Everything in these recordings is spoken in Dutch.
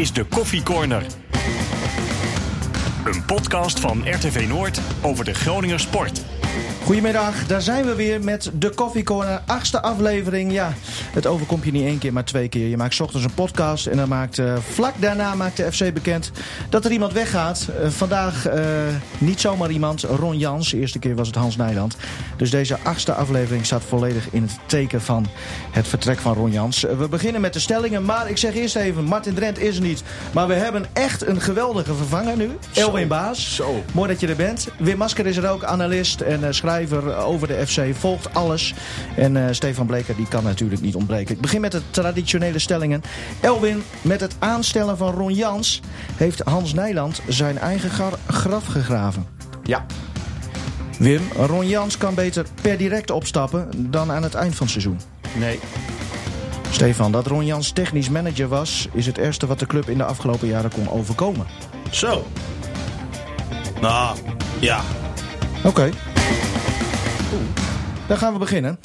is de Koffie Corner. Een podcast van RTV Noord over de Groninger sport. Goedemiddag, daar zijn we weer met de Coffee Corner, achtste aflevering. Ja, het overkomt je niet één keer, maar twee keer. Je maakt 's ochtends een podcast en dan maakt uh, vlak daarna maakt de FC bekend dat er iemand weggaat. Uh, vandaag uh, niet zomaar iemand, Ron Jans. De eerste keer was het Hans Nijland. Dus deze achtste aflevering staat volledig in het teken van het vertrek van Ron Jans. we beginnen met de stellingen, maar ik zeg eerst even, Martin Drent is er niet. Maar we hebben echt een geweldige vervanger nu, Elwin Baas. Zo. Mooi dat je er bent. Wim Masker is er ook, analist en schrijver over de FC. Volgt alles. En uh, Stefan Bleker die kan natuurlijk niet ontbreken. Ik begin met de traditionele stellingen. Elwin, met het aanstellen van Ron Jans... heeft Hans Nijland zijn eigen graf gegraven. Ja. Wim, Ron Jans kan beter per direct opstappen... dan aan het eind van het seizoen. Nee. Stefan, dat Ron Jans technisch manager was... is het eerste wat de club in de afgelopen jaren kon overkomen. Zo. Nou, ja. Oké. Okay. Dan gaan we beginnen.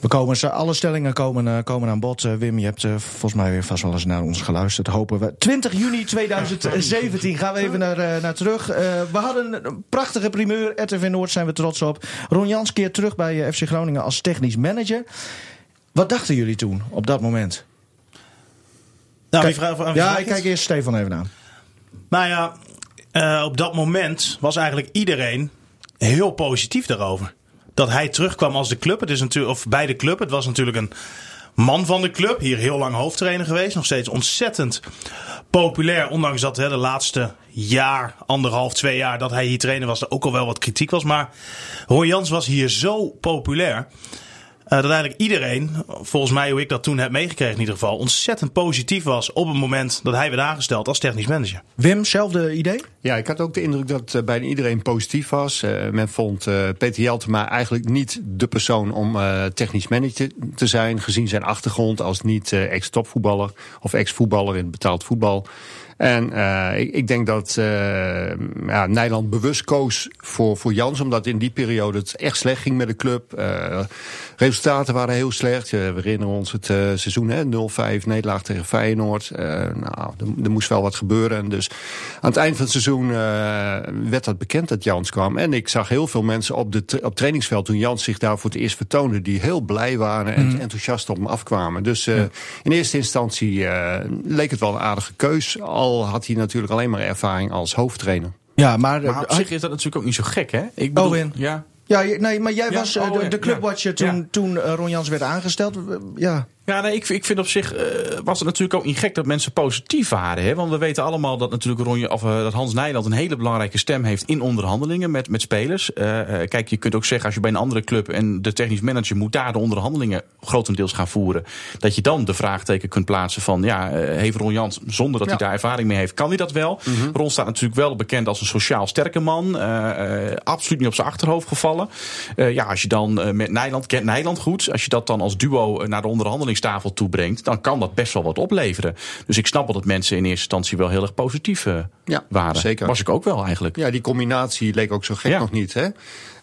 We komen, alle stellingen komen, uh, komen aan bod. Uh, Wim, je hebt uh, volgens mij weer vast wel eens naar ons geluisterd. Hopen we. 20 juni 2017 gaan we even naar, naar terug. we hadden een prachtige primeur. RTV Noord zijn we trots op. Ron Jans keert terug bij FC Groningen als technisch manager. Wat dachten jullie toen op dat moment? Nou, kijk, vraag, vraag, ja, ik kijk eerst Stefan even aan. Nou ja, op dat moment was eigenlijk iedereen heel positief daarover dat hij terugkwam als de club. Het is natuurlijk, of bij de club. Het was natuurlijk een man van de club. Hier heel lang hoofdtrainer geweest. Nog steeds ontzettend populair. Ondanks dat hè, de laatste jaar, anderhalf, twee jaar dat hij hier trainer was, er ook al wel wat kritiek was. Maar Roy Jans was hier zo populair. Uh, dat eigenlijk iedereen, volgens mij hoe ik dat toen heb meegekregen in ieder geval, ontzettend positief was op het moment dat hij werd aangesteld als technisch manager. Wim, zelfde idee? Ja, ik had ook de indruk dat uh, bijna iedereen positief was. Uh, men vond Peter Jeltema eigenlijk niet de persoon om technisch manager te zijn, gezien zijn achtergrond als niet ex-topvoetballer of ex-voetballer in betaald voetbal. En uh, ik, ik, denk dat uh, ja, Nederland bewust koos voor, voor Jans, omdat in die periode het echt slecht ging met de club. Uh, resultaten waren heel slecht. we herinneren ons het seizoen, 0-5 nederlaag tegen Feyenoord. nou, er, er, moest wel wat gebeuren. En dus aan het eind van het seizoen werd dat bekend dat Jans kwam. En ik zag heel veel mensen op, de op het trainingsveld toen Jans zich daar voor het eerst vertoonde, die heel blij waren en mm. enthousiast op hem afkwamen. Dus ja. in eerste instantie leek het wel een aardige keus al had hij natuurlijk alleen maar ervaring als hoofdtrainer. Ja, maar, maar op zich is dat natuurlijk ook niet zo gek, hè? Ik bedoel, Owen. Ja. Ja, nee, maar jij Ja, was uh, oh, de, clubwatcher ja. toen, toen uh, Ron Jans werd aangesteld. Ja, Ja, nee, ik, ik vind op zich eh, was het natuurlijk ook niet gek dat mensen positief waren. Hè? Want we weten allemaal dat natuurlijk Ronje, of, eh, dat Hans Nijland een hele belangrijke stem heeft in onderhandelingen met, met spelers. Eh, kijk, je kunt ook zeggen als je bij een andere club en de technisch manager moet daar de onderhandelingen grotendeels gaan voeren. Dat je dan de vraagteken kunt plaatsen van ja, heeft Ron Jans zonder dat Ja. hij daar ervaring mee heeft, kan hij dat wel? Ron staat natuurlijk wel bekend als een sociaal sterke man. absoluut niet op zijn achterhoofd gevallen. Ja, als je dan met Nijland, kent Nijland goed. Als je dat dan als duo naar de onderhandelingstafel toe brengt, dan kan dat best wel wat opleveren. Dus ik snap wel dat mensen in eerste instantie wel heel erg positief eh, Ja, waren. zeker. Was ik ook wel eigenlijk. Ja, die combinatie leek ook zo gek Ja. nog niet. Hè?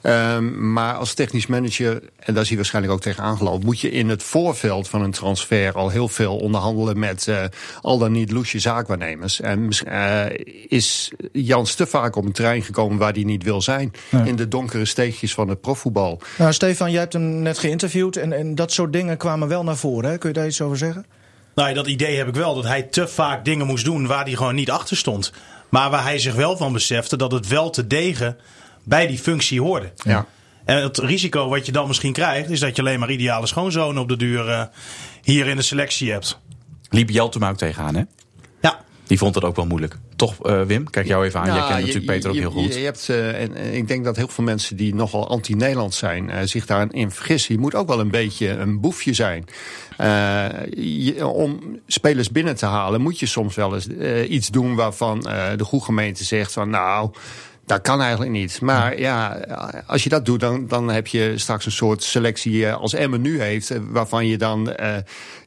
Ehm, maar als technisch manager, en daar is hij waarschijnlijk ook tegen aangelopen, moet je in het voorveld van een transfer al heel veel onderhandelen met eh, al dan niet loesje zaakwaarnemers. En eh, is Jans te vaak op een terrein gekomen waar hij niet wil zijn. Nee. In de donkere steegjes van het profvoetbal. nou, Stefan, jij hebt hem net geïnterviewd en, en dat soort dingen kwamen wel naar voren. Hè? Kun je daar iets over zeggen? Nou, ja, dat idee heb ik wel. Dat hij te vaak dingen moest doen waar hij gewoon niet achter stond. Maar waar hij zich wel van besefte dat het wel te degen bij die functie hoorde. Ja. En het risico wat je dan misschien krijgt, is dat je alleen maar ideale schoonzonen op de duur eh, hier in de selectie hebt. Liep Jeltema ook tegenaan, hè? Ja, Die vond het ook wel moeilijk. Toch, eh, Wim? Kijk jou even aan. Jij Ja, kent je- natuurlijk Peter ook je- heel goed. Je, je hebt, eh, en, en ik denk dat heel veel mensen die nogal anti-Nederland zijn, eh, zich daarin vergissen. Je moet ook wel een beetje een boefje zijn. Eh, je- om spelers binnen te halen, moet je soms wel eens eh, iets doen waarvan eh, de goede gemeente zegt van nou. Dat kan eigenlijk niet. Maar ja, als je dat doet, dan, dan heb je straks een soort selectie eh, als Emmen nu heeft. eh, Waarvan je dan eh,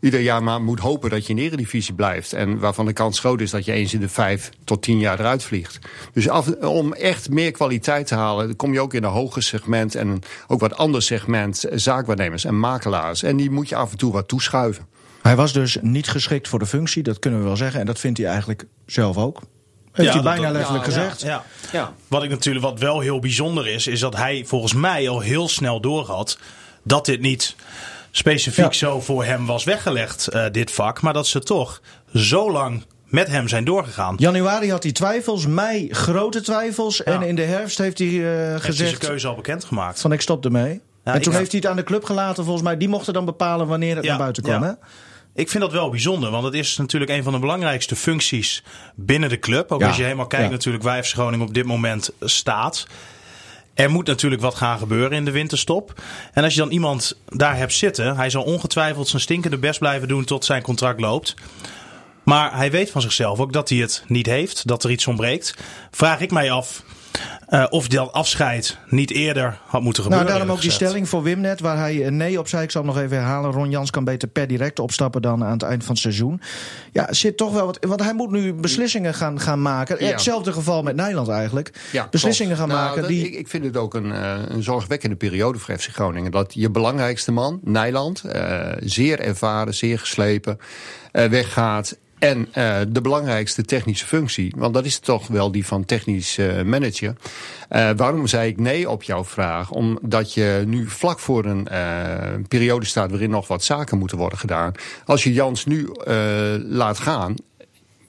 ieder jaar maar moet hopen dat je in de eredivisie blijft. En waarvan de kans groot is dat je eens in de vijf tot tien jaar eruit vliegt. Dus af, om echt meer kwaliteit te halen, kom je ook in een hoger segment. En een ook wat ander segment zaakwaarnemers en makelaars. En die moet je af en toe wat toeschuiven. Hij was dus niet geschikt voor de functie, dat kunnen we wel zeggen. En dat vindt hij eigenlijk zelf ook. Heeft Ja, hij bijna letterlijk gezegd. Ja. Ja. Wat ik natuurlijk wat wel heel bijzonder is, is dat hij volgens mij al heel snel doorhad dat dit niet specifiek zo voor hem was weggelegd, eh, dit vak, maar dat ze toch zo lang met hem zijn doorgegaan. Januari had hij twijfels, mei grote twijfels. En in de herfst heeft hij eh, Heeft hij zijn gezegd keuze al bekendgemaakt. van ik stop ermee. Ja, en toen heeft hij het aan de club gelaten volgens mij. Die mochten dan bepalen wanneer het naar buiten kwam. ja. Hè? Ik vind dat wel bijzonder, want het is natuurlijk een van de belangrijkste functies binnen de club. Ook Ja, als je helemaal kijkt ja. natuurlijk waar FC Groningen op dit moment staat. Er moet natuurlijk wat gaan gebeuren in de winterstop. En als je dan iemand daar hebt zitten, hij zal ongetwijfeld zijn stinkende best blijven doen tot zijn contract loopt. Maar hij weet van zichzelf ook dat hij het niet heeft, dat er iets ontbreekt. Vraag ik mij af eh, of dat afscheid niet eerder had moeten gebeuren. Nou, daarom ook die stelling voor Wimnet, waar hij eh, nee op zei. Ik zal hem nog even herhalen. Ron Jans kan beter per direct opstappen dan aan het eind van het seizoen. Ja, zit toch wel wat. Want hij moet nu beslissingen gaan, gaan maken. Ja. Hetzelfde geval met Nijland eigenlijk. Ja, beslissingen klopt. gaan Nou, maken. dat- die, ik, ik vind het ook een, eh, een zorgwekkende periode voor FC Groningen. Dat je belangrijkste man, Nijland, eh, zeer ervaren, zeer geslepen, eh, weggaat. En eh, de belangrijkste technische functie, want dat is toch wel die van technisch eh, manager. Eh, waarom zei ik nee op jouw vraag? Omdat je nu vlak voor een periode staat waarin nog wat zaken moeten worden gedaan. Als je Jans nu laat gaan,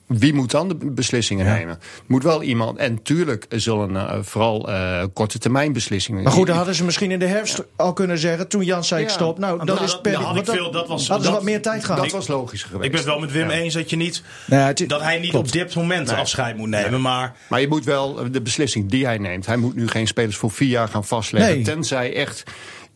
wie moet dan de beslissingen nemen? Moet wel iemand. En tuurlijk zullen eh, vooral eh, korte termijn beslissingen. maar goed, dan hadden ze misschien in de herfst al kunnen zeggen. Toen Jans zei ik stop. Nou, dat Nou, is per dat had want ik veel- dat was- hadden ze wat meer tijd gehad. dat was logischer geweest. Ik ben het wel met Wim Ja. eens dat je niet het- dat hij niet klopt. op dit moment afscheid moet nemen. Maar Maar je moet wel eh, de beslissing die hij neemt. Hij moet nu geen spelers voor vier jaar gaan vastleggen. Nee. Tenzij echt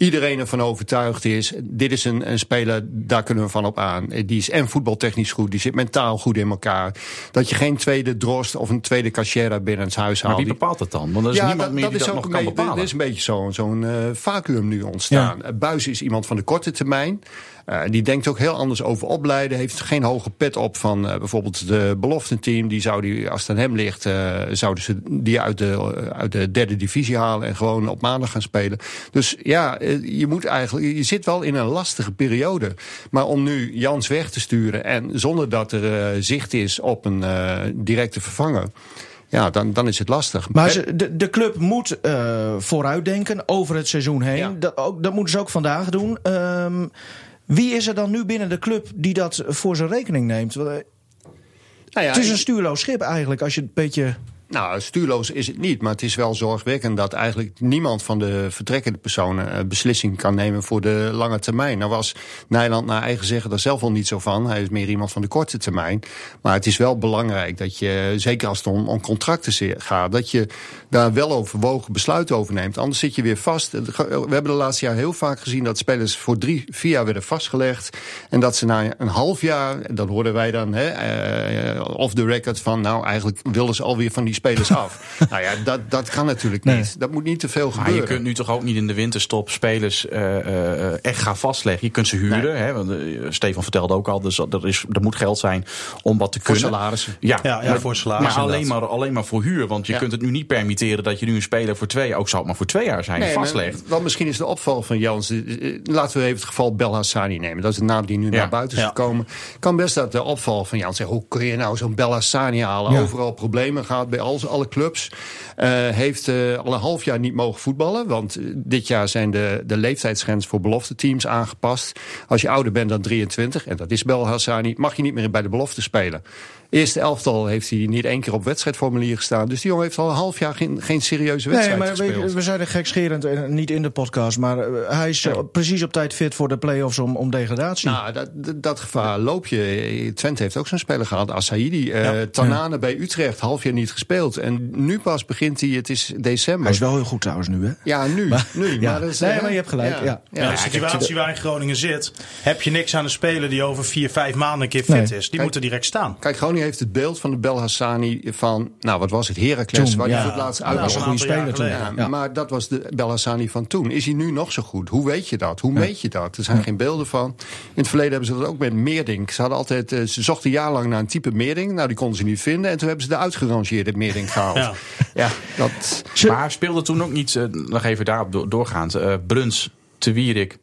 iedereen ervan overtuigd is. Dit is een, een speler, daar kunnen we van op aan. Die is en voetbaltechnisch goed. Die zit mentaal goed in elkaar. Dat je geen tweede Drost of een tweede Cachera binnen het huis Maar haalt. wie Die- bepaalt het dan? Want er is niemand dat, meer die dat ook nog kan bepalen. Er is een beetje zo'n zo'n eh, vacuüm nu ontstaan. Eh, Buis is iemand van de korte termijn. Eh, die denkt ook heel anders over opleiden. Heeft geen hoge pet op van eh, bijvoorbeeld de beloftenteam. Die zou die, als het aan hem ligt, eh, zouden ze die uit de, uit de derde divisie halen. En gewoon op maandag gaan spelen. Dus ja, je moet eigenlijk. Je zit wel in een lastige periode. Maar om nu Jans weg te sturen. En zonder dat er zicht is op een directe vervanger. Ja, dan, dan is het lastig. Maar ze, de, de club moet vooruitdenken over het seizoen heen. Ja. Dat, ook, dat moeten ze ook vandaag doen. Ehm, wie is er dan nu binnen de club die dat voor zijn rekening neemt? Eh, nou ja, het is een stuurloos schip eigenlijk, als je het een beetje... Nou, stuurloos is het niet, maar het is wel zorgwekkend dat eigenlijk niemand van de vertrekkende personen eh, beslissing kan nemen voor de lange termijn. Nou was Nijland naar eigen zeggen daar zelf al niet zo van. Hij is meer iemand van de korte termijn. Maar het is wel belangrijk dat je, zeker als het om, contracten gaat, dat je daar wel overwogen besluiten over neemt. Anders zit je weer vast. We hebben de laatste jaar heel vaak gezien dat spelers voor drie, vier jaar werden vastgelegd. En dat ze na een half jaar, dat hoorden wij dan hè, eh, off the record van, nou eigenlijk wilden ze alweer van die spelers af. nou ja, dat, dat kan natuurlijk Nee. niet. Dat moet niet te veel Maar gebeuren. je kunt nu toch ook niet in de winterstop spelers eh, eh, echt gaan vastleggen. Je kunt ze huren. Hè, want, eh, Stefan vertelde ook al, dus er, is, er moet geld zijn om wat te Voor kunnen. salarissen. Ja, Ja, ja, maar, voor salarissen maar alleen, maar alleen maar voor huur. Want je Ja. kunt het nu niet permitteren dat je nu een speler voor twee, ook zou het maar voor twee jaar zijn, Nee, maar- vastlegt. Want misschien is de opval van Jans. Laten we even het geval Bel Hassani nemen. Dat is de naam die nu Ja. naar buiten is Ja. gekomen. Kan best dat de opval van Jans zeggen. Hoe kun je nou zo'n Bel Hassani halen? Ja. Overal problemen gehad bij al, alle clubs. Eh, heeft eh, al een half jaar niet mogen voetballen. Want eh, dit jaar zijn de, de leeftijdsgrens voor belofte teams aangepast. Als je ouder bent dan 23, en dat is Bel Hassani, mag je niet meer bij de belofte spelen. Eerste elftal heeft hij niet één keer op wedstrijdformulier gestaan. Dus die jongen heeft al een half jaar geen, geen serieuze Nee, wedstrijd maar weet gespeeld. je, we zijn er gekscherend, en niet in de podcast... maar eh, hij is eh, precies op tijd fit voor de play-offs om, om degradatie. Nou, dat, dat, gevaar loop je. Twente heeft ook zo'n speler gehad, Asaidi. Eh Ja. Tanane bij Utrecht, half jaar niet gespeeld. En nu pas begint hij, het is december. hij is wel heel goed trouwens nu, hè? Ja, nu. nu ja. Maar dat is, Nee, eh, maar je hebt gelijk, ja. Ja, de situatie waar in Groningen zit, heb je niks aan een speler die over vier, vijf maanden een keer fit Nee. is. Die Kijk. moet er direct staan. Kijk, Groningen heeft het beeld van de Bel Hassani van, nou wat was het, Heracles, Toen, waar ja. hij voor het laatst uit was een goede speler toen. Ja, Ja. Maar dat was de Bel Hassani van toen. Is hij nu nog zo goed? Hoe weet je dat? Hoe meet je dat? Er zijn geen beelden van. In het verleden hebben ze dat ook met Meerdink. Ze, hadden altijd, eh, ze zochten jarenlang naar een type Meerdink. Nou, die konden ze niet vinden. En toen hebben ze de uitgerangeerde Meerdink gehaald. Ja. Ja, dat... Maar speelde toen ook niet, eh, nog even daarop door- doorgaand, eh Bruns, Te Wierik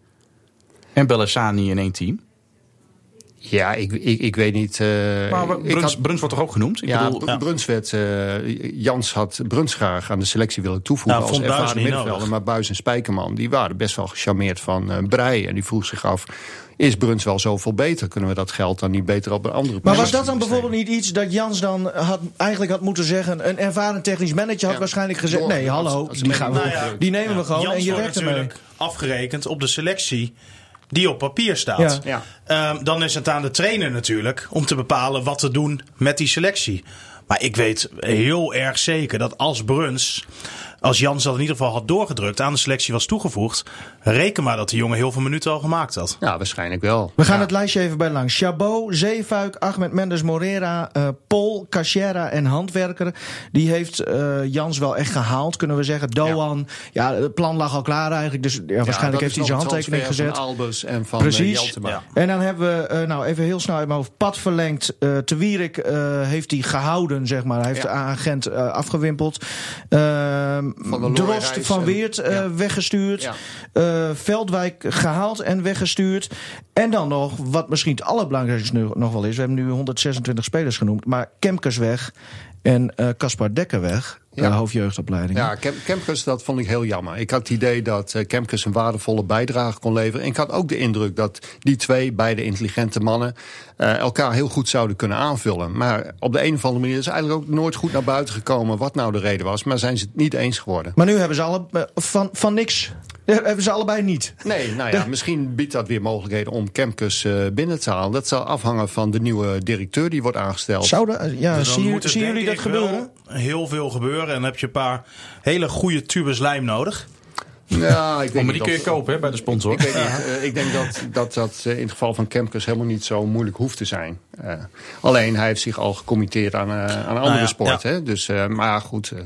en Bellassani in één team? Ja, ik, ik, ik weet niet. Uh, maar Bruns, ik had, Bruns wordt toch ook genoemd? Ik ja, bedoel, ja. Bruns werd, uh, Jans had Bruns graag aan de selectie willen toevoegen Nou, als ervaren middenvelder. Maar Buis en Spijkerman, die waren best wel gecharmeerd van uh, Breij. En die vroeg zich af, is Bruns wel zoveel beter? Kunnen we dat geld dan niet beter op een andere Maar was dat dan bijvoorbeeld niet iets dat Jans dan had, eigenlijk had moeten zeggen? Een ervaren technisch manager had Ja. waarschijnlijk gezegd: Door- nee, hallo, die, gaan we, Nou ja, die nemen we gewoon Jans en je werkt ermee. natuurlijk afgerekend op de selectie die op papier staat. Ja. Ja. Ehm, dan is het aan de trainer natuurlijk om te bepalen wat te doen met die selectie. Maar ik weet heel erg zeker dat als Bruns, als Jans dat in ieder geval had doorgedrukt, aan de selectie was toegevoegd, reken maar dat die jongen heel veel minuten al gemaakt had. Ja, waarschijnlijk wel. We gaan Ja. het lijstje even bij langs. Chabot, Zeefuik, Ahmed Mendes Morera, eh Pol, Cachera en Handwerker. Die heeft eh, Jans wel echt gehaald, kunnen we zeggen. Doan, ja. het plan lag al klaar eigenlijk. Dus ja, waarschijnlijk heeft hij zijn handtekening gezet. Van Albers en van eh, Precies. En dan hebben we, eh, nou even heel snel uit mijn hoofd, pad verlengd. eh Te Wierik eh, heeft hij gehouden, zeg maar. Hij heeft Ja. de agent eh, afgewimpeld. Ehm Van Drost van Weert eh, ja. weggestuurd. Ja. Eh, Veldwijk gehaald en weggestuurd. En dan nog, wat misschien het allerbelangrijkste nu nog wel is. We hebben nu 126 spelers genoemd. Maar Kemkers weg en eh, Caspar Dekker weg. Ja. eh, hoofdjeugdopleiding. Ja, Kem- Kemkes, dat vond ik heel jammer. Ik had het idee dat eh, Kemkes een waardevolle bijdrage kon leveren. En ik had ook de indruk dat die twee, beide intelligente mannen, eh, elkaar heel goed zouden kunnen aanvullen. Maar op de een of andere manier is eigenlijk ook nooit goed naar buiten gekomen wat nou de reden was. Maar zijn ze het niet eens geworden. Maar nu hebben ze alle, eh, van, van niks. eh, Hebben ze allebei niet. Nee, nou ja, misschien biedt dat weer mogelijkheden om Kemkes eh, binnen te halen. Dat zal afhangen van de nieuwe directeur die wordt aangesteld. Zouden, eh, ja, Dus zien, er, zien jullie dat gebeuren? Heel veel gebeuren. En dan heb je een paar hele goede tubes lijm nodig. Ja, ik oh, weet maar die kun je kopen hè, bij de sponsor. Ik weet niet. eh, ik denk dat dat, dat eh, in het geval van Kemkes helemaal niet zo moeilijk hoeft te zijn. Eh, alleen hij heeft zich al gecommitteerd aan, aan andere ja, sporten. Hè? Dus, eh, maar goed, eh,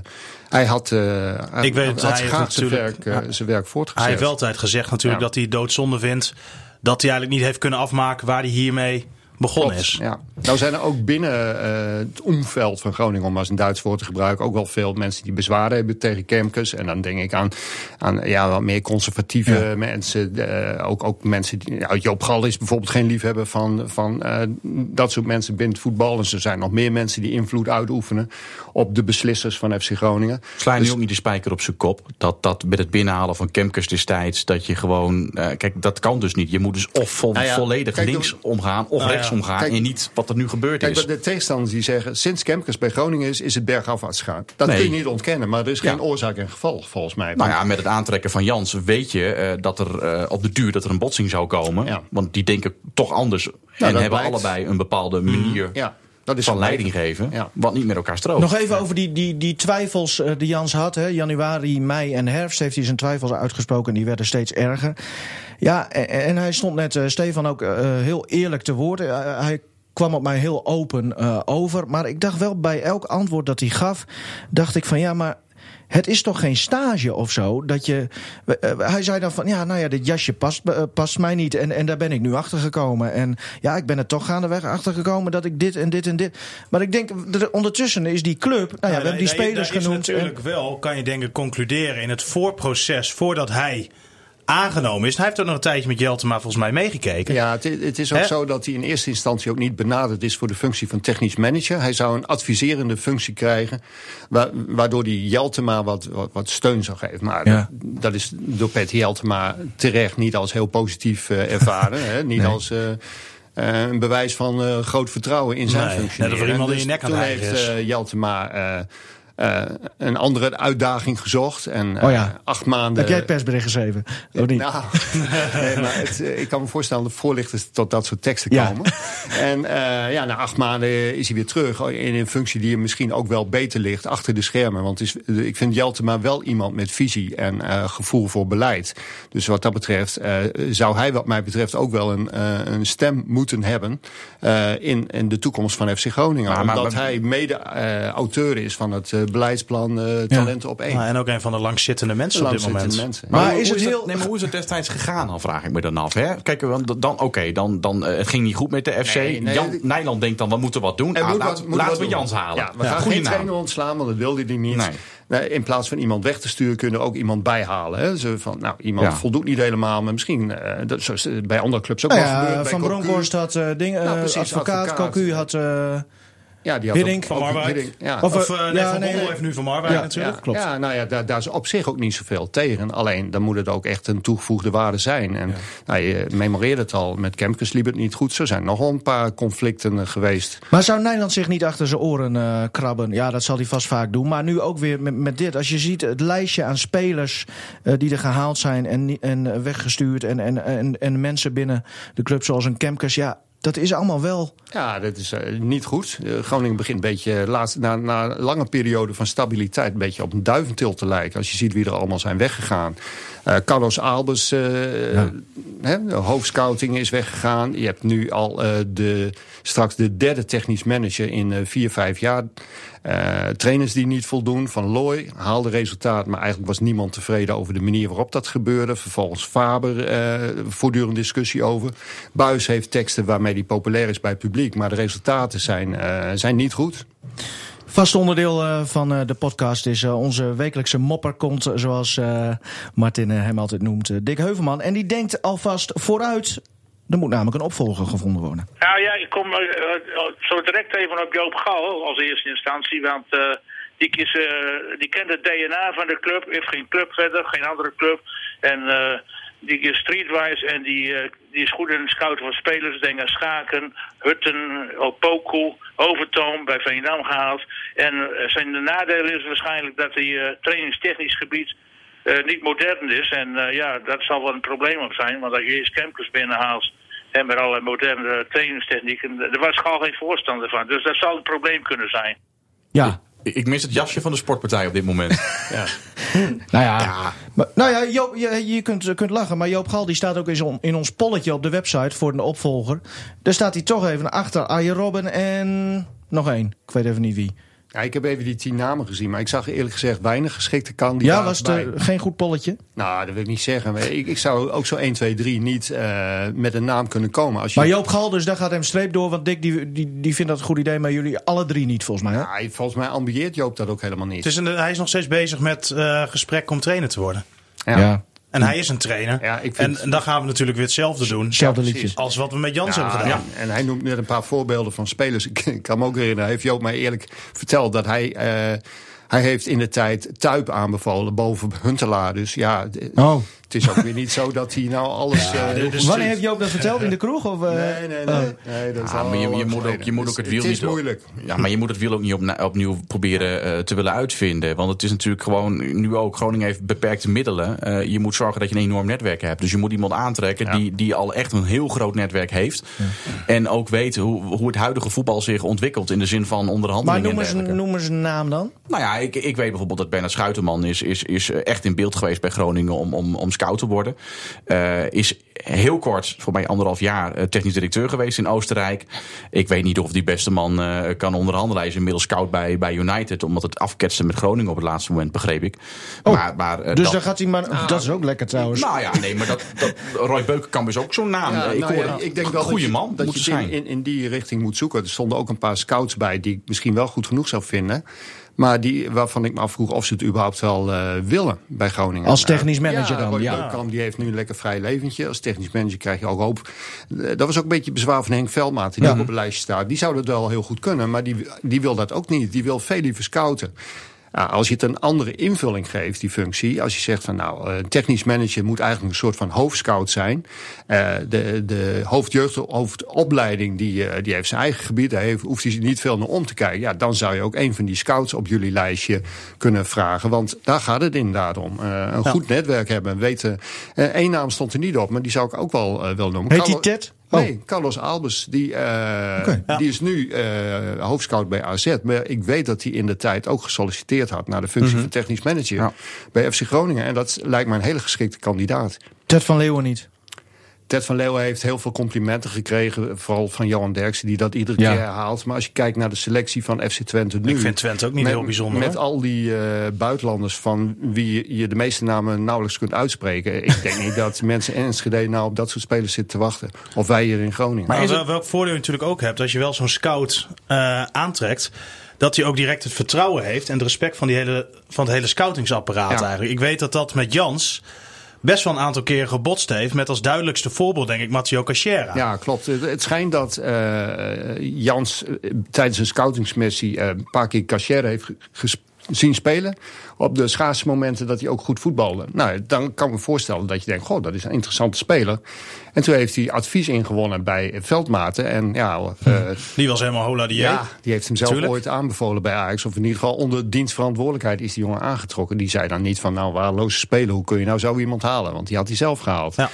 hij had, eh Ik weet had hij graag zijn werk, eh, zijn werk voortgezet. Hij heeft wel altijd gezegd natuurlijk Ja. dat hij het doodzonde vindt. Dat hij eigenlijk niet heeft kunnen afmaken waar hij hiermee begonnen Klopt, is. Ja. Nou zijn er ook binnen eh, het omveld van Groningen, om maar eens een Duits woord te gebruiken, ook wel veel mensen die bezwaren hebben tegen Kemkes. En dan denk ik aan, aan ja, wat meer conservatieve mensen. eh, ook, ook mensen die. Ja, Joop Gal is bijvoorbeeld geen liefhebber van, van eh, dat soort mensen binnen het voetbal. En er zijn nog meer mensen die invloed uitoefenen op de beslissers van FC Groningen. Sla je Dus- nu ook niet de spijker op zijn kop? Dat, dat met het binnenhalen van Kemkers destijds, dat je gewoon... kijk, dat kan dus niet. Je moet dus of Nou ja, volledig kijk, links omgaan of Nou rechts omgaan. kijk- en niet wat er nu gebeurd Kijk, is. de tegenstanders die zeggen, sinds Kemkes bij Groningen is, is het bergafwaarts gegaan. Dat Nee. kun je niet ontkennen, maar er is geen oorzaak en gevolg volgens mij. Nou ja, met het aantrekken van Jans weet je eh, dat er eh, op de duur dat er een botsing zou komen. Ja. Want die denken toch anders. en dat hebben blijkt. allebei een bepaalde manier ja, dat is van leiding geven. Ja. Wat niet met elkaar strookt. Nog even over die, die, die twijfels eh, die Jans had. Hè. Januari, mei en herfst heeft hij zijn twijfels uitgesproken. En die werden steeds erger. Ja, en, en hij stond net, eh, Stefan, ook eh, heel eerlijk te woord. Eh, hij kwam op mij heel open eh, over. Maar ik dacht wel bij elk antwoord dat hij gaf... dacht ik van ja, maar... Het is toch geen stage of zo? Dat je, eh, hij zei dan van, ja, nou ja, dit jasje past, eh, past mij niet. En, en daar ben ik nu achter gekomen. En ja, ik ben er toch gaandeweg achter gekomen dat ik dit en dit en dit. Maar ik denk, er- ondertussen is die club... Nou ja, we hebben die spelers genoemd. en- natuurlijk wel, kan je denken, concluderen in het voorproces voordat hij aangenomen is. Hij heeft ook nog een tijdje met Jeltema volgens mij meegekeken. Ja, het, het is ook zo dat hij in eerste instantie ook niet benaderd is voor de functie van technisch manager. Hij zou een adviserende functie krijgen, wa- waardoor hij Jeltema wat, wat, wat steun zou geven. Maar Ja. dat, dat is door Pet Jeltema terecht niet als heel positief eh, ervaren. hè? Niet Nee. als eh, eh, een bewijs van eh, groot vertrouwen in zijn Nee, functie. net of iemand in je nek aan toen heeft eh, Jeltema eh, eh, een andere uitdaging gezocht. En eh, Oh ja. acht maanden... Heb jij het persbericht geschreven? Of niet? Nou, nee, maar het, eh, ik kan me voorstellen dat voorlichters tot dat soort teksten Ja. komen. En eh, ja, na acht maanden is hij weer terug in een functie die hem misschien ook wel beter ligt achter de schermen. Want is, ik vind Jeltema wel iemand met visie en eh, gevoel voor beleid. Dus wat dat betreft eh, zou hij wat mij betreft ook wel een, eh, een stem moeten hebben eh, in, in de toekomst van FC Groningen. Maar- maar- Omdat maar- hij mede eh, auteur is van het eh, beleidsplan eh, Talenten op één. Nou, en ook een van de langzittende mensen op dit Langzittende moment. mensen. Maar hoe- is het dat- heel- nee, maar hoe is het destijds gegaan dan, vraag ik me dan af. Hè? Kijk, want dan, oké, dan, dan, eh, het ging niet goed met de FC. Nee, nee, Jan, Nijland denkt dan, we moeten wat doen. Ah, moet laat- wat- moet laten we doen. Jans halen. Ja, we gaan Goeie geen naam. trainer ontslaan, want dat wilde hij niet. In plaats van iemand weg te sturen, kunnen er ook iemand bijhalen. Hè? Zo van, nou, iemand Ja. voldoet niet helemaal, maar misschien, eh, dat, zoals eh, bij andere clubs ook Nou wel ja, Van Cocu. Bronckhorst had eh ding, eh, Nou, precies, advocaat, advocaat. Cocu had... Ja, die had Hiddink. ook- Van Marwijk. Hiddink, ja. Of, Of eh, eh, ja, Van nee, heeft nu Van Marwijk Ja, natuurlijk. Ja, klopt. Ja, nou ja, daar, daar is op zich ook niet zoveel tegen. Alleen, dan moet het ook echt een toegevoegde waarde zijn. En nou, je memoreerde het al, met Kemkes liep het niet goed. Zo zijn nog wel een paar conflicten eh, geweest. Maar zou Nederland zich niet achter zijn oren eh, krabben? Ja, dat zal hij vast vaak doen. Maar nu ook weer met, met dit. Als je ziet het lijstje aan spelers eh, die er gehaald zijn en, en weggestuurd. En, en, en, en mensen binnen de club zoals een Kemkes. Ja, dat is allemaal wel... Ja, dat is eh, niet goed. Eh, Groningen begint een beetje, laatst, na, na een lange periode van stabiliteit... een beetje op een duiventil te lijken. Als je ziet wie er allemaal zijn weggegaan. Eh, Carlos Albers, eh, hè, hoofdscouting is weggegaan. Je hebt nu al eh, de, straks de derde technisch manager in vier, vijf jaar. Trainers die niet voldoen. Van Looy haalde resultaat, maar eigenlijk was niemand tevreden over de manier waarop dat gebeurde. Vervolgens Faber, eh voortdurend discussie over. Buis heeft teksten waarmee hij populair is bij het publiek, maar de resultaten zijn, zijn niet goed. Vast onderdeel eh, van eh, de podcast is eh, onze wekelijkse mopperkont, zoals Martin hem altijd noemt, Dick Heuvelman. En die denkt alvast vooruit. Er moet namelijk een opvolger gevonden worden. Nou ja, ik kom zo direct even op Joop Gal als eerste instantie. Want die, is, die kent het DNA van de club. Heeft geen club verder, geen andere club. En die is streetwise en die, eh, die is goed in het scouten van spelers. Denk aan Schaken, Hutten, Opoku, Overtoom bij Veendam gehaald. En eh, zijn de nadeel is waarschijnlijk dat hij eh, trainingstechnisch gebied niet modern is. En ja, dat zal wel een probleem ook zijn. Want als je eerst Kemkers binnenhaalt en met allerlei moderne trainingstechnieken, daar was Gal geen voorstander van. Dus dat zal een probleem kunnen zijn. Ja, Ik mis het jasje van de sportpartij op dit moment. nou ja. Maar, nou ja, Joop, je, je kunt, kunt lachen, maar Joop Gal die staat ook in, in ons polletje op de website voor een opvolger. Daar staat hij toch even achter Arjen Robben en nog één. Ik weet even niet wie. Ja, ik heb even die tien namen gezien, maar ik zag eerlijk gezegd weinig geschikte kandidaten Ja, was het bij. eh, geen goed polletje? Nou, dat wil ik niet zeggen. Ik, ik zou ook zo 1, 2, 3 niet eh, met een naam kunnen komen. Als je, Maar Joop Gal, dus daar gaat hem streep door. Want Dick die, die, die vindt dat een goed idee, maar jullie alle drie niet volgens mij. Hè? Ja, hij- volgens mij ambieert Joop dat ook helemaal niet. Het is een, hij is nog steeds bezig met eh, gesprek om trainer te worden. ja. En hij is een trainer. Ja, ik en, vind- en dan gaan we natuurlijk weer hetzelfde doen. Hetzelfde liedje. Als wat we met Jans Ja, hebben gedaan. En hij noemt net een paar voorbeelden van spelers. Ik, kan me ook herinneren, heeft Joop mij eerlijk verteld dat hij... eh, hij heeft in de tijd Tuip aanbevolen boven Huntelaar. Dus ja, Oh. Het is ook weer niet zo dat hij nou alles... eh, de- de- Wanneer heeft Joop dat verteld? In de kroeg? Of, eh? nee, nee, nee. nee dat is Ja, maar je, je, moet ook, je moet ook het wiel Het is niet... moeilijk. Ja, maar je moet het wiel ook niet opna- opnieuw proberen eh, te willen uitvinden. Want het is natuurlijk gewoon, nu ook, Groningen heeft beperkte middelen. Eh, je moet zorgen dat je een enorm netwerk hebt. Dus je moet iemand aantrekken die, die al echt een heel groot netwerk heeft. En ook weet hoe, hoe het huidige voetbal zich ontwikkelt in de zin van Maar onderhandelingen noem en eens, een, dergelijke. noem eens een naam dan. Nou ja, ik, ik weet bijvoorbeeld dat Bernard Schuiterman is, is, is echt in beeld geweest bij Groningen om, om, om scout te worden. Eh, is heel kort, voor mij anderhalf jaar, eh, technisch directeur geweest in Oostenrijk. Ik weet niet of die beste man eh, kan onderhandelen. Hij is inmiddels scout bij, bij United, omdat het afketste met Groningen op het laatste moment, begreep ik. Oh, maar, maar, Dus dat- dan gaat hij maar... dat is ook lekker trouwens. Nou ja, nee, maar dat, dat, Roy Beukenkamp is ook zo'n naam. Ja, ik nou hoor ja, ik denk wel een goede dat je, man dat moet je in, zijn. in, in die richting moet zoeken. Er stonden ook een paar scouts bij die ik misschien wel goed genoeg zou vinden. Maar die, waarvan ik me afvroeg of ze het überhaupt wel eh, willen bij Groningen. Als technisch manager ja, dan, ja. Die heeft nu een lekker vrij leventje. Als technisch manager krijg je ook hoop. Eh, Dat was ook een beetje bezwaar van Henk Veldmaat, die Ja. ook op het lijstje staat. Die zou dat wel heel goed kunnen, maar die, die wil dat ook niet. Die wil veel liever scouten. Ja, als je het een andere invulling geeft, die functie. Als je zegt van nou, een technisch manager moet eigenlijk een soort van hoofdscout zijn. Eh, de de hoofdjeugd, hoofdopleiding, die, eh, die heeft zijn eigen gebied. Daar heeft, hoeft hij niet veel naar om te kijken. Ja, dan zou je ook een van die scouts op jullie lijstje kunnen vragen. Want daar gaat het inderdaad om. Eh, een goed netwerk hebben. Weten, eh, één naam stond er niet op, maar die zou ik ook wel eh, wel noemen. Heet die Ted? Oh. Nee, Carlos Albers. Die, eh, die is nu eh, hoofdscout bij AZ. Maar ik weet dat hij in de tijd ook gesolliciteerd had naar de functie van technisch manager Ja. bij FC Groningen. En dat lijkt me een hele geschikte kandidaat. Ted van Leeuwen niet. Ted van Leeuwen heeft heel veel complimenten gekregen. Vooral van Johan Derksen, die dat iedere Ja. keer herhaalt. Maar als je kijkt naar de selectie van FC Twente nu... Ik vind Twente ook niet met, heel bijzonder. Met hoor. al die eh, buitenlanders van wie je- de meeste namen nauwelijks kunt uitspreken. Ik denk niet dat mensen in Enschede nou op dat soort spelers zitten te wachten. Of wij hier in Groningen. Maar wel, welk voordeel je natuurlijk ook hebt, als je wel zo'n scout eh, aantrekt, dat hij ook direct het vertrouwen heeft en het respect van, die hele, van het hele scoutingsapparaat Ja. eigenlijk. Ik weet dat dat met Jans best wel een aantal keren gebotst heeft, met als duidelijkste voorbeeld denk ik Matteo Cachera. Ja, klopt. Het, schijnt dat eh, Jans eh, tijdens een scoutingsmissie eh, een paar keer Cachere heeft ge- ges- zien spelen. Op de schaarse momenten dat hij ook goed voetbalde. Nou, dan kan ik me voorstellen dat je denkt, goh, dat is een interessante speler. En toen heeft hij advies ingewonnen bij Veldmaten. En ja, eh, Die was helemaal hola die ja, die heeft hem zelf Tuurlijk. ooit aanbevolen bij Ajax. Of in ieder geval onder dienstverantwoordelijkheid is die jongen aangetrokken. Die zei dan niet van, nou, waardeloze spelen, hoe kun je nou zo iemand halen? Want die had hij zelf gehaald. Ja.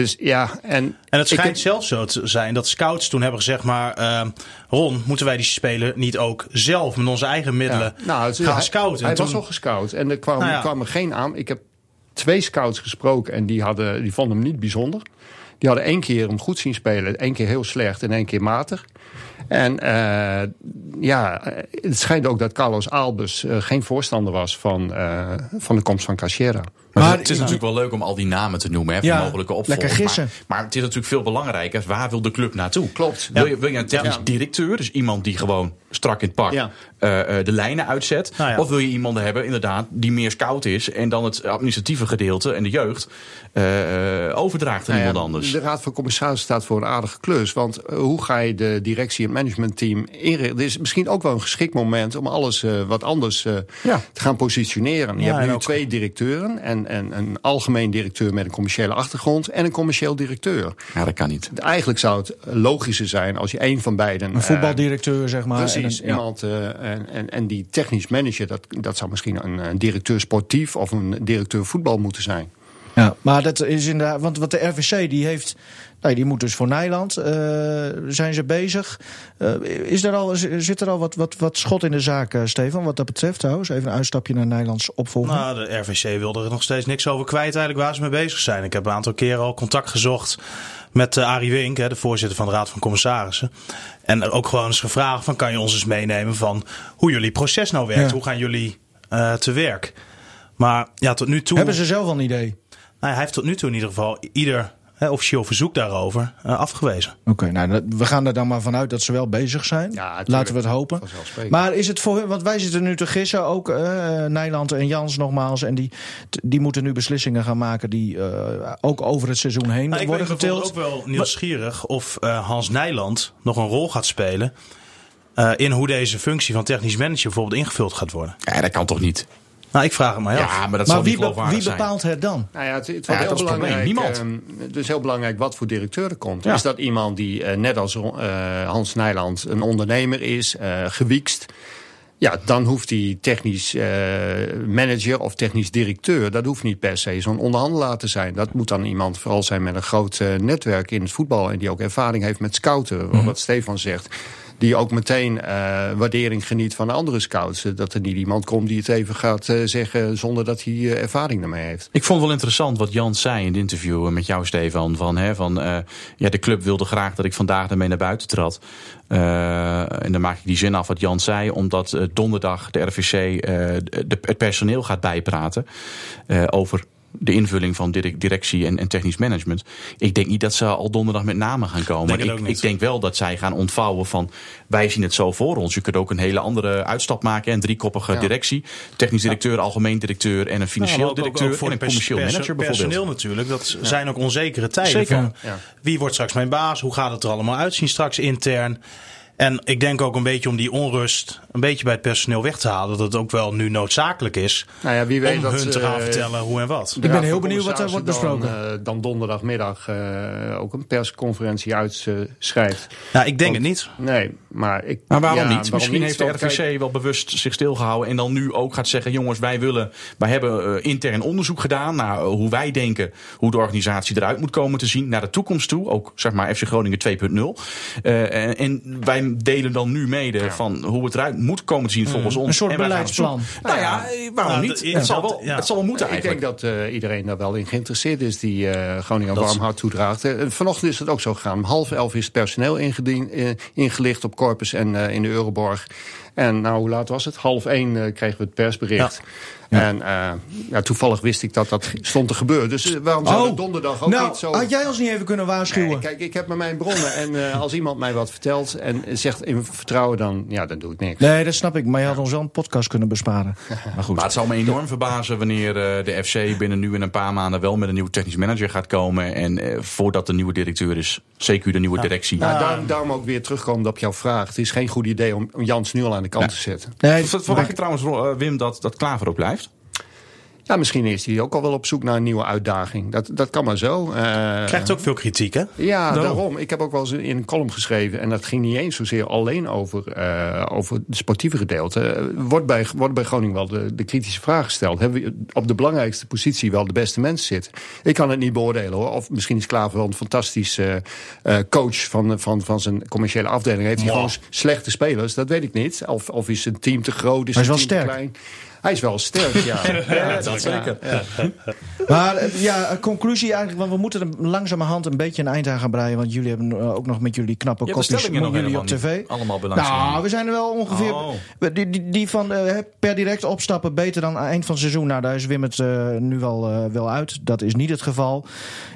Dus ja, en... En het schijnt heb- zelfs zo te zijn dat scouts toen hebben gezegd, maar eh, Ron, moeten wij die speler niet ook zelf met onze eigen middelen Nou, het- gaan hij- scouten? Hij was al gescout en er kwam, Nou ja. kwam er geen aan. Ik heb twee scouts gesproken en die, hadden, die vonden hem niet bijzonder. Die hadden één keer hem goed zien spelen, één keer heel slecht en één keer matig. En eh, ja, het schijnt ook dat Carlos Albus eh, geen voorstander was van, eh, van de komst van Cachera. Maar, Maar- het is natuurlijk wel leuk om al die namen te noemen, hè, van Ja, mogelijke opvolgers. lekker gissen. Maar, maar het is natuurlijk veel belangrijker, waar wil de club naartoe? Klopt. Wil je, wil je een technisch Ja. directeur, dus iemand die gewoon strak in het pak Ja. eh, eh, de lijnen uitzet? Nou ja. Of wil je iemand hebben, inderdaad, die meer scout is en dan het administratieve gedeelte en de jeugd eh, eh, overdraagt aan Nou ja, iemand anders? De Raad van Commissarissen staat voor een aardige klus. Want hoe ga je de directie en managementteam inrichten? Dit is misschien ook wel een geschikt moment om alles eh, wat anders eh, Ja. te gaan positioneren. Je Ja, hebt nu ook- twee directeuren. En, en een algemeen directeur met een commerciële achtergrond. En een commercieel directeur. Ja, dat kan niet. Eigenlijk zou het logischer zijn als je één van beiden... Een voetbaldirecteur, zeg maar. Precies, En een- ja. iemand, eh, en, en, en die technisch manager, dat, dat zou misschien een, een directeur sportief of een directeur voetbal moeten zijn. Ja, maar dat is inderdaad, want wat de RVC die heeft, nou, die moet dus voor Nijland, eh, zijn ze bezig. Eh, is er al, zit er al wat, wat, wat schot in de zaak, eh, Stefan, wat dat betreft trouwens? Even een uitstapje naar Nijlands opvolging. Nou, de RVC wilde er nog steeds niks over kwijt eigenlijk waar ze mee bezig zijn. Ik heb een aantal keren al contact gezocht met uh, Arie Wink, hè, de voorzitter van de Raad van Commissarissen. En ook gewoon eens gevraagd van kan je ons eens meenemen van hoe jullie proces nou werkt? Ja. Hoe gaan jullie uh, te werk? Maar ja, tot nu toe... Hebben ze zelf al een idee? Nou, hij heeft tot nu toe in ieder geval ieder officieel verzoek daarover uh, afgewezen. Oké, okay, nou, dat, we gaan er dan maar vanuit dat ze wel bezig zijn. Ja, Laten we het hopen. Maar is het voor hun, want wij zitten nu te gissen, ook uh, Nijland en Jans nogmaals. En die, die moeten nu beslissingen gaan maken die uh, ook over het seizoen heen nou, worden getild. Ik ben ook wel nieuwsgierig of uh, Hans Nijland nog een rol gaat spelen. Uh, in hoe deze functie van technisch manager bijvoorbeeld ingevuld gaat worden. Ja, dat kan toch niet? Nou, ik vraag het maar Ja, af. maar dat maar zal wie, niet be wie bepaalt het dan? Nou ja, het, het Ja, wordt heel belangrijk. Niemand. Uh, dus heel belangrijk wat voor directeur er komt. Ja. Is dat iemand die uh, net als uh, Hans Nijland een ondernemer is, uh, gewiekst. Ja, dan hoeft die technisch uh, manager of technisch directeur, dat hoeft niet per se zo'n onderhandelaar te zijn. Dat moet dan iemand vooral zijn met een groot uh, netwerk in het voetbal en die ook ervaring heeft met scouten, mm -hmm. wat Stefan zegt die ook meteen uh, waardering geniet van de andere scouts. Dat er niet iemand komt die het even gaat uh, zeggen zonder dat hij ervaring daarmee heeft. Ik vond wel interessant wat Jan zei in het interview met jou, Stefan. Van, hè, van, ja, de club wilde graag dat ik vandaag ermee naar buiten trad. en dan maak ik die zin af wat Jan zei, omdat donderdag de RVC het personeel gaat bijpraten over de invulling van directie en, en, technisch management. Ik denk niet dat ze al donderdag met namen gaan komen. Denk ik, ik, denk wel dat zij gaan ontvouwen van wij zien het zo voor ons. Je kunt ook een hele andere uitstap maken. Een driekoppige ja. directie. Technisch directeur, ja. algemeen directeur en een financieel ja, directeur ook, ook voor en een commercieel pers manager bijvoorbeeld. Personeel natuurlijk, dat zijn ook onzekere tijden. Zeker. Van, wie wordt straks mijn baas? Hoe gaat het er allemaal uitzien straks intern? En ik denk ook een beetje om die onrust een beetje bij het personeel weg te halen. Dat het ook wel nu noodzakelijk is nou ja, wie weet om dat, hun te gaan uh, vertellen hoe en wat. Ik ben heel benieuwd wat er wordt besproken. Dan, uh, dan donderdagmiddag uh, ook een persconferentie uitschrijft. Ja, ik denk Want, het niet. Nee, maar ik... Maar waarom ja, niet? Waarom Misschien niet? heeft de RVC kijk... wel bewust zich stilgehouden en dan nu ook gaat zeggen... jongens, wij willen, wij hebben uh, intern onderzoek gedaan naar hoe wij denken... hoe de organisatie eruit moet komen te zien naar de toekomst toe. Ook, zeg maar, FC Groningen 2.0. Uh, en, en wij wij delen dan nu mede van hoe het eruit moet komen te zien volgens ons. Een soort En beleidsplan. Nou ja, eh, waarom Nou, niet? Het zal, wel, het zal wel moeten Ik eigenlijk. denk dat eh, iedereen daar wel in geïnteresseerd is die eh Groningen warm hart toedraagt. Eh, vanochtend is het ook zo gegaan. Om half elf is het personeel ingedien, eh, ingelicht op Corpus en in de Euroborg. En nou, hoe laat was het? Half één eh, kregen we het persbericht. En eh, ja, toevallig wist ik dat dat stond te gebeuren. Dus eh, waarom zou dat donderdag ook nou, niet zo... had jij ons niet even kunnen waarschuwen? Nee, kijk, ik heb maar mijn bronnen. En eh, als iemand mij wat vertelt en zegt in vertrouwen, dan, ja, dan doe ik niks. Nee, dat snap ik. Maar je had ons wel een podcast kunnen besparen. Maar goed. Maar het zou me enorm verbazen wanneer eh, de FC binnen nu en een paar maanden wel met een nieuwe technisch manager gaat komen. En eh, voordat de nieuwe directeur is, CQ de nieuwe directie. Nou, daarom, daarom ook weer terugkomen op jouw vraag. Het is geen goed idee om, om Jans nu al aan de kant te zetten. Nee, Ver- Verwacht je trouwens, Ro- eh, Wim, dat, dat Klaver ook blijft? Ja, misschien is hij ook al wel op zoek naar een nieuwe uitdaging. Dat, dat kan maar zo. Eh, Krijgt ook veel kritiek, hè? ja, Daarom. daarom. Ik heb ook wel eens in een column geschreven. En dat ging niet eens zozeer alleen over, eh, over het sportieve gedeelte. Eh, Wordt bij, wordt bij Groningen wel de, de kritische vraag gesteld. Hebben we op de belangrijkste positie wel de beste mensen zitten? Ik kan het niet beoordelen hoor. Of misschien is Klaver wel een fantastische eh, eh, coach van, van, van zijn commerciële afdeling. Heeft hij gewoon slechte spelers? Dat weet ik niet. Of, of is zijn team te groot? Is zijn wel team te sterk. klein? Hij is wel sterk, ja. ja, dat zeker. ja. Maar eh, ja, een conclusie eigenlijk, want we moeten er langzamerhand een beetje een eind aan gaan breien. Want jullie hebben eh, ook nog met jullie knappe kopjes stellingen nog jullie op tv. allemaal belangstelling. Nou, we zijn er wel ongeveer. Oh. Die, die, die van eh, per direct opstappen beter dan aan eind van het seizoen. Nou, daar is Wim het eh, nu wel, eh, wel uit. Dat is niet het geval.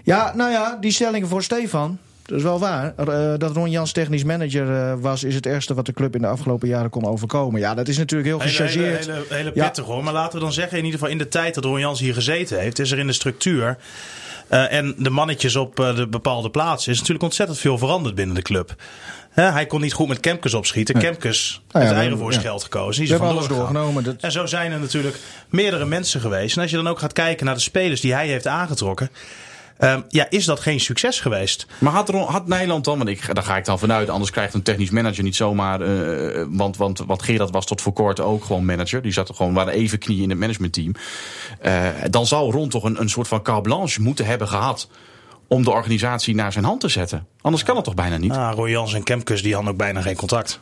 Ja, nou ja, die stellingen voor Stefan. Dat is wel waar. Eh, dat Ron Jans technisch manager eh, was, is het ergste wat de club in de afgelopen jaren kon overkomen. Ja, dat is natuurlijk heel Hele, hele, gechargeerd. hele, hele Ja. pittig hoor. Maar laten we dan zeggen, in ieder geval in de tijd dat Ron Jans hier gezeten heeft, is er in de structuur eh, en de mannetjes op de bepaalde plaatsen, is natuurlijk ontzettend veel veranderd binnen de club. Hij kon niet goed met Kemkes opschieten. Kemkes Nou ja, eigen voor ja. geld gekozen. Die We hebben alles doorgenomen. Dat, En zo zijn er natuurlijk meerdere mensen geweest. En als je dan ook gaat kijken naar de spelers die hij heeft aangetrokken. Ehm, ja, is dat geen succes geweest? Maar had, Ron- had Nederland dan, want ik, daar ga ik dan vanuit, anders krijgt een technisch manager niet zomaar. eh, want, want wat Gerard was tot voor kort ook gewoon manager. Die zat er gewoon, waren even knieën in het managementteam. Eh, dan zou Ron toch een, een soort van carte blanche moeten hebben gehad. om de organisatie naar zijn hand te zetten. Anders kan het toch bijna niet? Ah, Roy Jans en Kemkes die hadden ook bijna geen contact.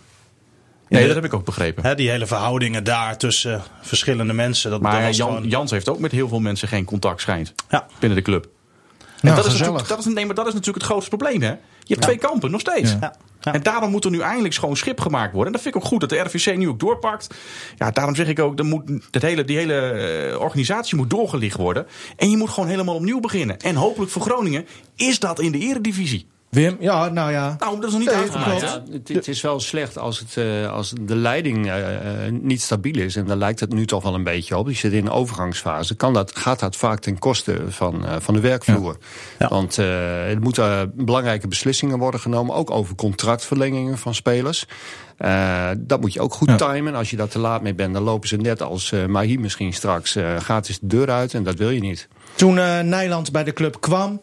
Nee, dat heb ik ook begrepen. Hè, die hele verhoudingen daar tussen verschillende mensen. Dat, Maar Jan, gewoon- Jans heeft ook met heel veel mensen geen contact, schijnt. Ja. Binnen de club. En dat, is dat, is, nee, maar dat is natuurlijk het grootste probleem, hè? Je hebt twee kampen, nog steeds. En daarom moet er nu eindelijk schoon schip gemaakt worden. En dat vind ik ook goed dat de RVC nu ook doorpakt. Ja, daarom zeg ik ook, dat moet, dat hele, die hele eh, organisatie moet doorgelicht worden. En je moet gewoon helemaal opnieuw beginnen. En hopelijk voor Groningen is dat in de eredivisie. Wim, ja, nou ja. Nou, dat is nog niet Nee, uitgemaakt. Ja, het, het is wel slecht als, het, eh, als de leiding eh, eh, niet stabiel is. En daar lijkt het nu toch wel een beetje op. Die zit in een overgangsfase. Kan dat, gaat dat vaak ten koste van, eh, van de werkvloer. Ja. Want eh, er moeten belangrijke beslissingen worden genomen. Ook over contractverlengingen van spelers. Eh, dat moet je ook goed Ja. timen. Als je daar te laat mee bent, dan lopen ze net als eh Mahi misschien straks eh, gratis de deur uit. En dat wil je niet. Toen eh Nijland bij de club kwam.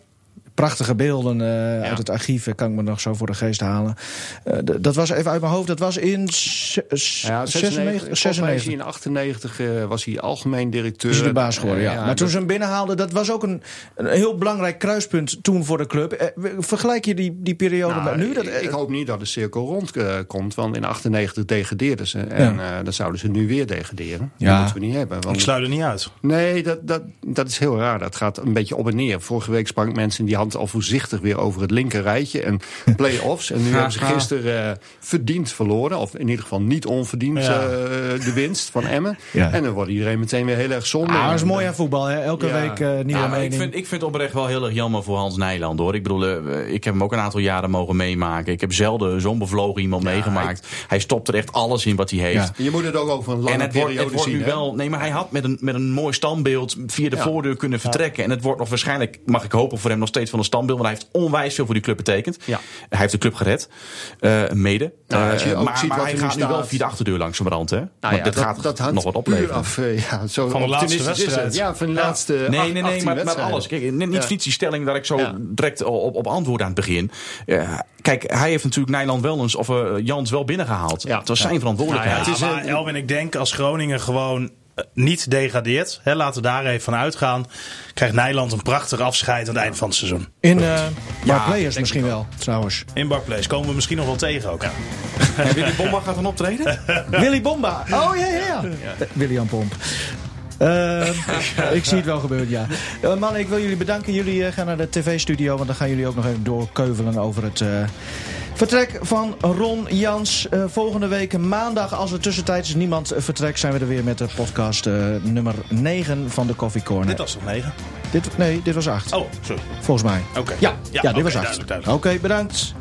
Prachtige beelden eh, uit het archief, eh, kan ik me nog zo voor de geest halen. Eh, dat was even uit mijn hoofd, dat was in ze- s- Ja, 96. 96. In 98 was hij algemeen directeur. Is hij de baas geworden, ja. Maar toen dat- ze hem binnenhaalden, dat was ook een, een heel belangrijk kruispunt toen voor de club. Vergelijk je die, die periode Nou, met nu? Dat, ik- ik hoop niet dat de cirkel rond eh, komt. Want in 98 degradeerden ze. En eh, dan zouden ze nu weer degraderen. Ja. Dat moeten we niet hebben. Ik Want, sluit het niet uit. nee, dat, dat, dat is heel raar. Dat gaat een beetje op en neer. Vorige week sprak ik mensen die hadden al voorzichtig weer over het linker rijtje. En play-offs. En nu hebben ze gisteren eh, verdiend verloren. Of in ieder geval niet onverdiend Ja. eh, de winst van Emmen. Ja. En dan wordt iedereen meteen weer heel erg zonde. ah, dat is mooi eh, aan voetbal, hè? Elke Ja. week eh nieuwe Ja, maar ik vind, ik vind het oprecht wel heel erg jammer voor Hans Nijland hoor. Ik bedoel, eh, ik heb hem ook een aantal jaren mogen meemaken. Ik heb zelden zo'n bevlogen iemand meegemaakt. Hij stopt er echt alles in wat hij heeft. Ja. Je moet het ook over een lange En het wordt, periode het wordt zien. nu hè? wel. Nee, maar hij had met een, met een mooi standbeeld via de Ja. voordeur kunnen vertrekken. En het wordt nog waarschijnlijk, mag ik hopen voor hem, nog steeds van een standbeeld. Want hij heeft onwijs veel voor die club betekend. Ja. Hij heeft de club gered. eh, mede. Nou, als je Eh, ook maar ziet maar wat hij nu gaat nu wel via de achterdeur langs de rand. Hè? Nou ja, dit dat, gaat dat hangt nog wat opleveren. af. eh, ja, zo Van de laatste wedstrijd. Ja, van de Ja. laatste Nee, nee, nee, 18 maar met wedstrijden. alles. Kijk, niet, fiets die stelling dat ik zo Ja. direct op, op antwoord aan het begin. Ja, kijk, hij heeft natuurlijk Nijland wel eens, of eh, Jans wel binnengehaald. Ja. Het was zijn verantwoordelijkheid. Nou ja, het is maar een- Elwin, ik denk als Groningen gewoon niet degradeert, hè, laten we daar even van uitgaan, krijgt Nijland een prachtig afscheid aan het eind van het seizoen. In eh Ja, Players denk misschien wel, trouwens. In Barclays komen we misschien nog wel tegen ook. Willy Bomma gaat dan optreden? Willy Bomba. Oh ja, ja, ja. Eh, William Pomp. Eh, ik zie het wel gebeuren, ja. Eh, mannen, ik wil jullie bedanken. Jullie eh, gaan naar de tv-studio, want dan gaan jullie ook nog even doorkeuvelen over het eh, vertrek van Ron Jans. Eh, volgende week maandag, als er tussentijds niemand eh, vertrekt, zijn we er weer met de podcast eh, nummer 9 van de Coffee Corner. Dit was toch negen? Dit, nee, dit was 8. Oh, sorry. Volgens mij. Oké. Ja, ja, dit oké, was 8. duidelijk, duidelijk. Oké, bedankt.